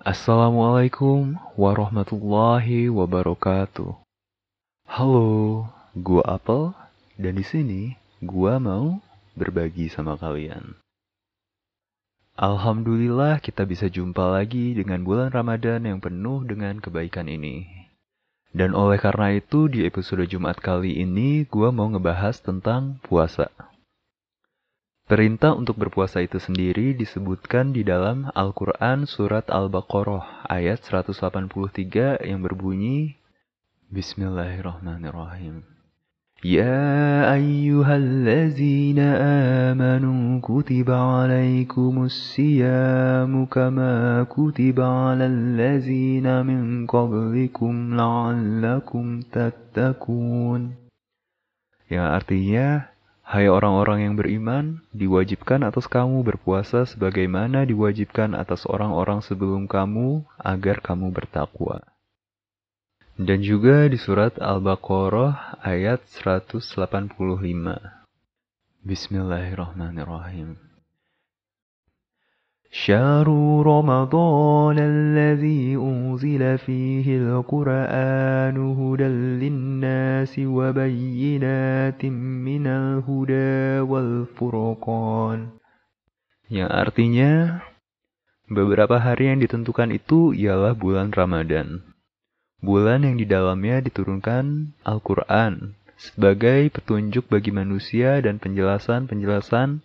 Assalamualaikum warahmatullahi wabarakatuh. Halo, gua Apel dan di sini gua mau berbagi sama kalian. Alhamdulillah kita bisa jumpa lagi dengan bulan Ramadan yang penuh dengan kebaikan ini. Dan oleh karena itu di episode Jumat kali ini gua mau ngebahas tentang puasa. Perintah untuk berpuasa itu sendiri disebutkan di dalam Al-Quran Surat Al-Baqarah ayat 183 yang berbunyi Bismillahirrahmanirrahim. Ya ayyuhallazina amanu kutiba alaikumus siyamu kama kutiba alal min qablikum la'allakum tattaqun. Yang artinya, Hai orang-orang yang beriman, diwajibkan atas kamu berpuasa sebagaimana diwajibkan atas orang-orang sebelum kamu agar kamu bertakwa. Dan juga di surat Al-Baqarah ayat 185. Bismillahirrahmanirrahim. شهر رمضان الذي أنزل فيه القرآن هدى للناس وبينات من الهدى والفرقان Yang artinya, beberapa hari yang ditentukan itu ialah bulan Ramadan. Bulan yang di dalamnya diturunkan Al-Quran sebagai petunjuk bagi manusia dan penjelasan-penjelasan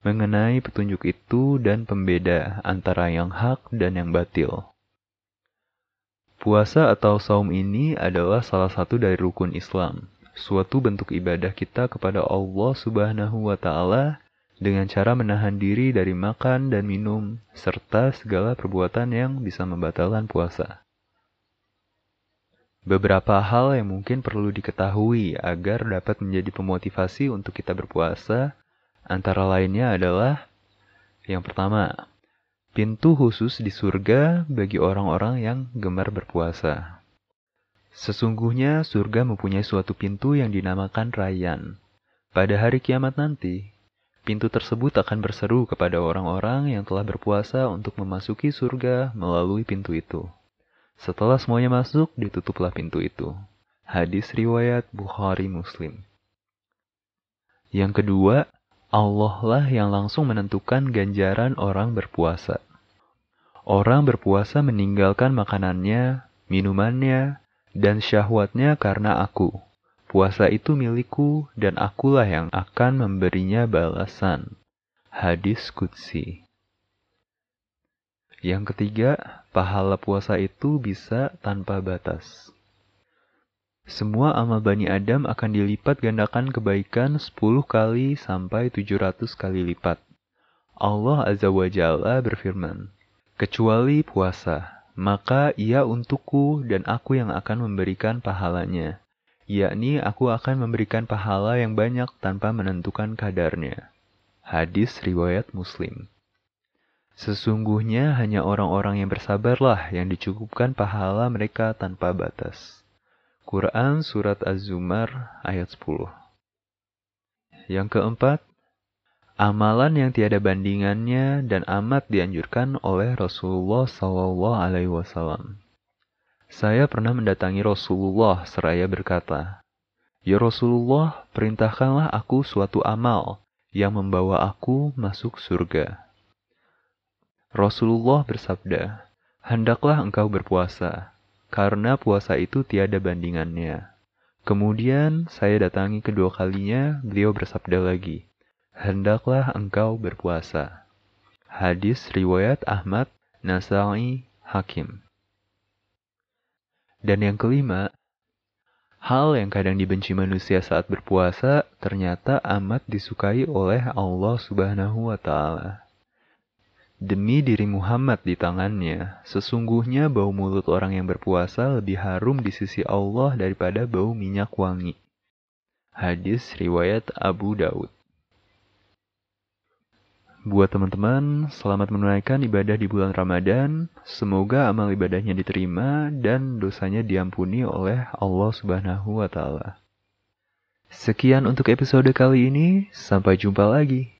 mengenai petunjuk itu dan pembeda antara yang hak dan yang batil. Puasa atau saum ini adalah salah satu dari rukun Islam, suatu bentuk ibadah kita kepada Allah Subhanahu wa taala dengan cara menahan diri dari makan dan minum serta segala perbuatan yang bisa membatalkan puasa. Beberapa hal yang mungkin perlu diketahui agar dapat menjadi pemotivasi untuk kita berpuasa Antara lainnya adalah yang pertama, pintu khusus di surga bagi orang-orang yang gemar berpuasa. Sesungguhnya surga mempunyai suatu pintu yang dinamakan Rayyan. Pada hari kiamat nanti, pintu tersebut akan berseru kepada orang-orang yang telah berpuasa untuk memasuki surga melalui pintu itu. Setelah semuanya masuk, ditutuplah pintu itu. Hadis riwayat Bukhari Muslim. Yang kedua, Allah lah yang langsung menentukan ganjaran orang berpuasa. Orang berpuasa meninggalkan makanannya, minumannya, dan syahwatnya karena aku. Puasa itu milikku dan akulah yang akan memberinya balasan. Hadis Qudsi Yang ketiga, pahala puasa itu bisa tanpa batas. Semua amal Bani Adam akan dilipat gandakan kebaikan 10 kali sampai 700 kali lipat. Allah Azza wa Jalla berfirman, Kecuali puasa, maka ia untukku dan aku yang akan memberikan pahalanya. Yakni aku akan memberikan pahala yang banyak tanpa menentukan kadarnya. Hadis Riwayat Muslim Sesungguhnya hanya orang-orang yang bersabarlah yang dicukupkan pahala mereka tanpa batas. Quran Surat Az-Zumar ayat 10 Yang keempat, amalan yang tiada bandingannya dan amat dianjurkan oleh Rasulullah Sallallahu Alaihi Wasallam. Saya pernah mendatangi Rasulullah seraya berkata, Ya Rasulullah, perintahkanlah aku suatu amal yang membawa aku masuk surga. Rasulullah bersabda, Hendaklah engkau berpuasa, karena puasa itu tiada bandingannya. Kemudian saya datangi kedua kalinya, beliau bersabda lagi, Hendaklah engkau berpuasa. Hadis Riwayat Ahmad, Nasai, Hakim. Dan yang kelima, hal yang kadang dibenci manusia saat berpuasa ternyata amat disukai oleh Allah Subhanahu wa Ta'ala. Demi diri Muhammad di tangannya, sesungguhnya bau mulut orang yang berpuasa lebih harum di sisi Allah daripada bau minyak wangi. Hadis riwayat Abu Daud. Buat teman-teman, selamat menunaikan ibadah di bulan Ramadan. Semoga amal ibadahnya diterima dan dosanya diampuni oleh Allah Subhanahu wa taala. Sekian untuk episode kali ini, sampai jumpa lagi.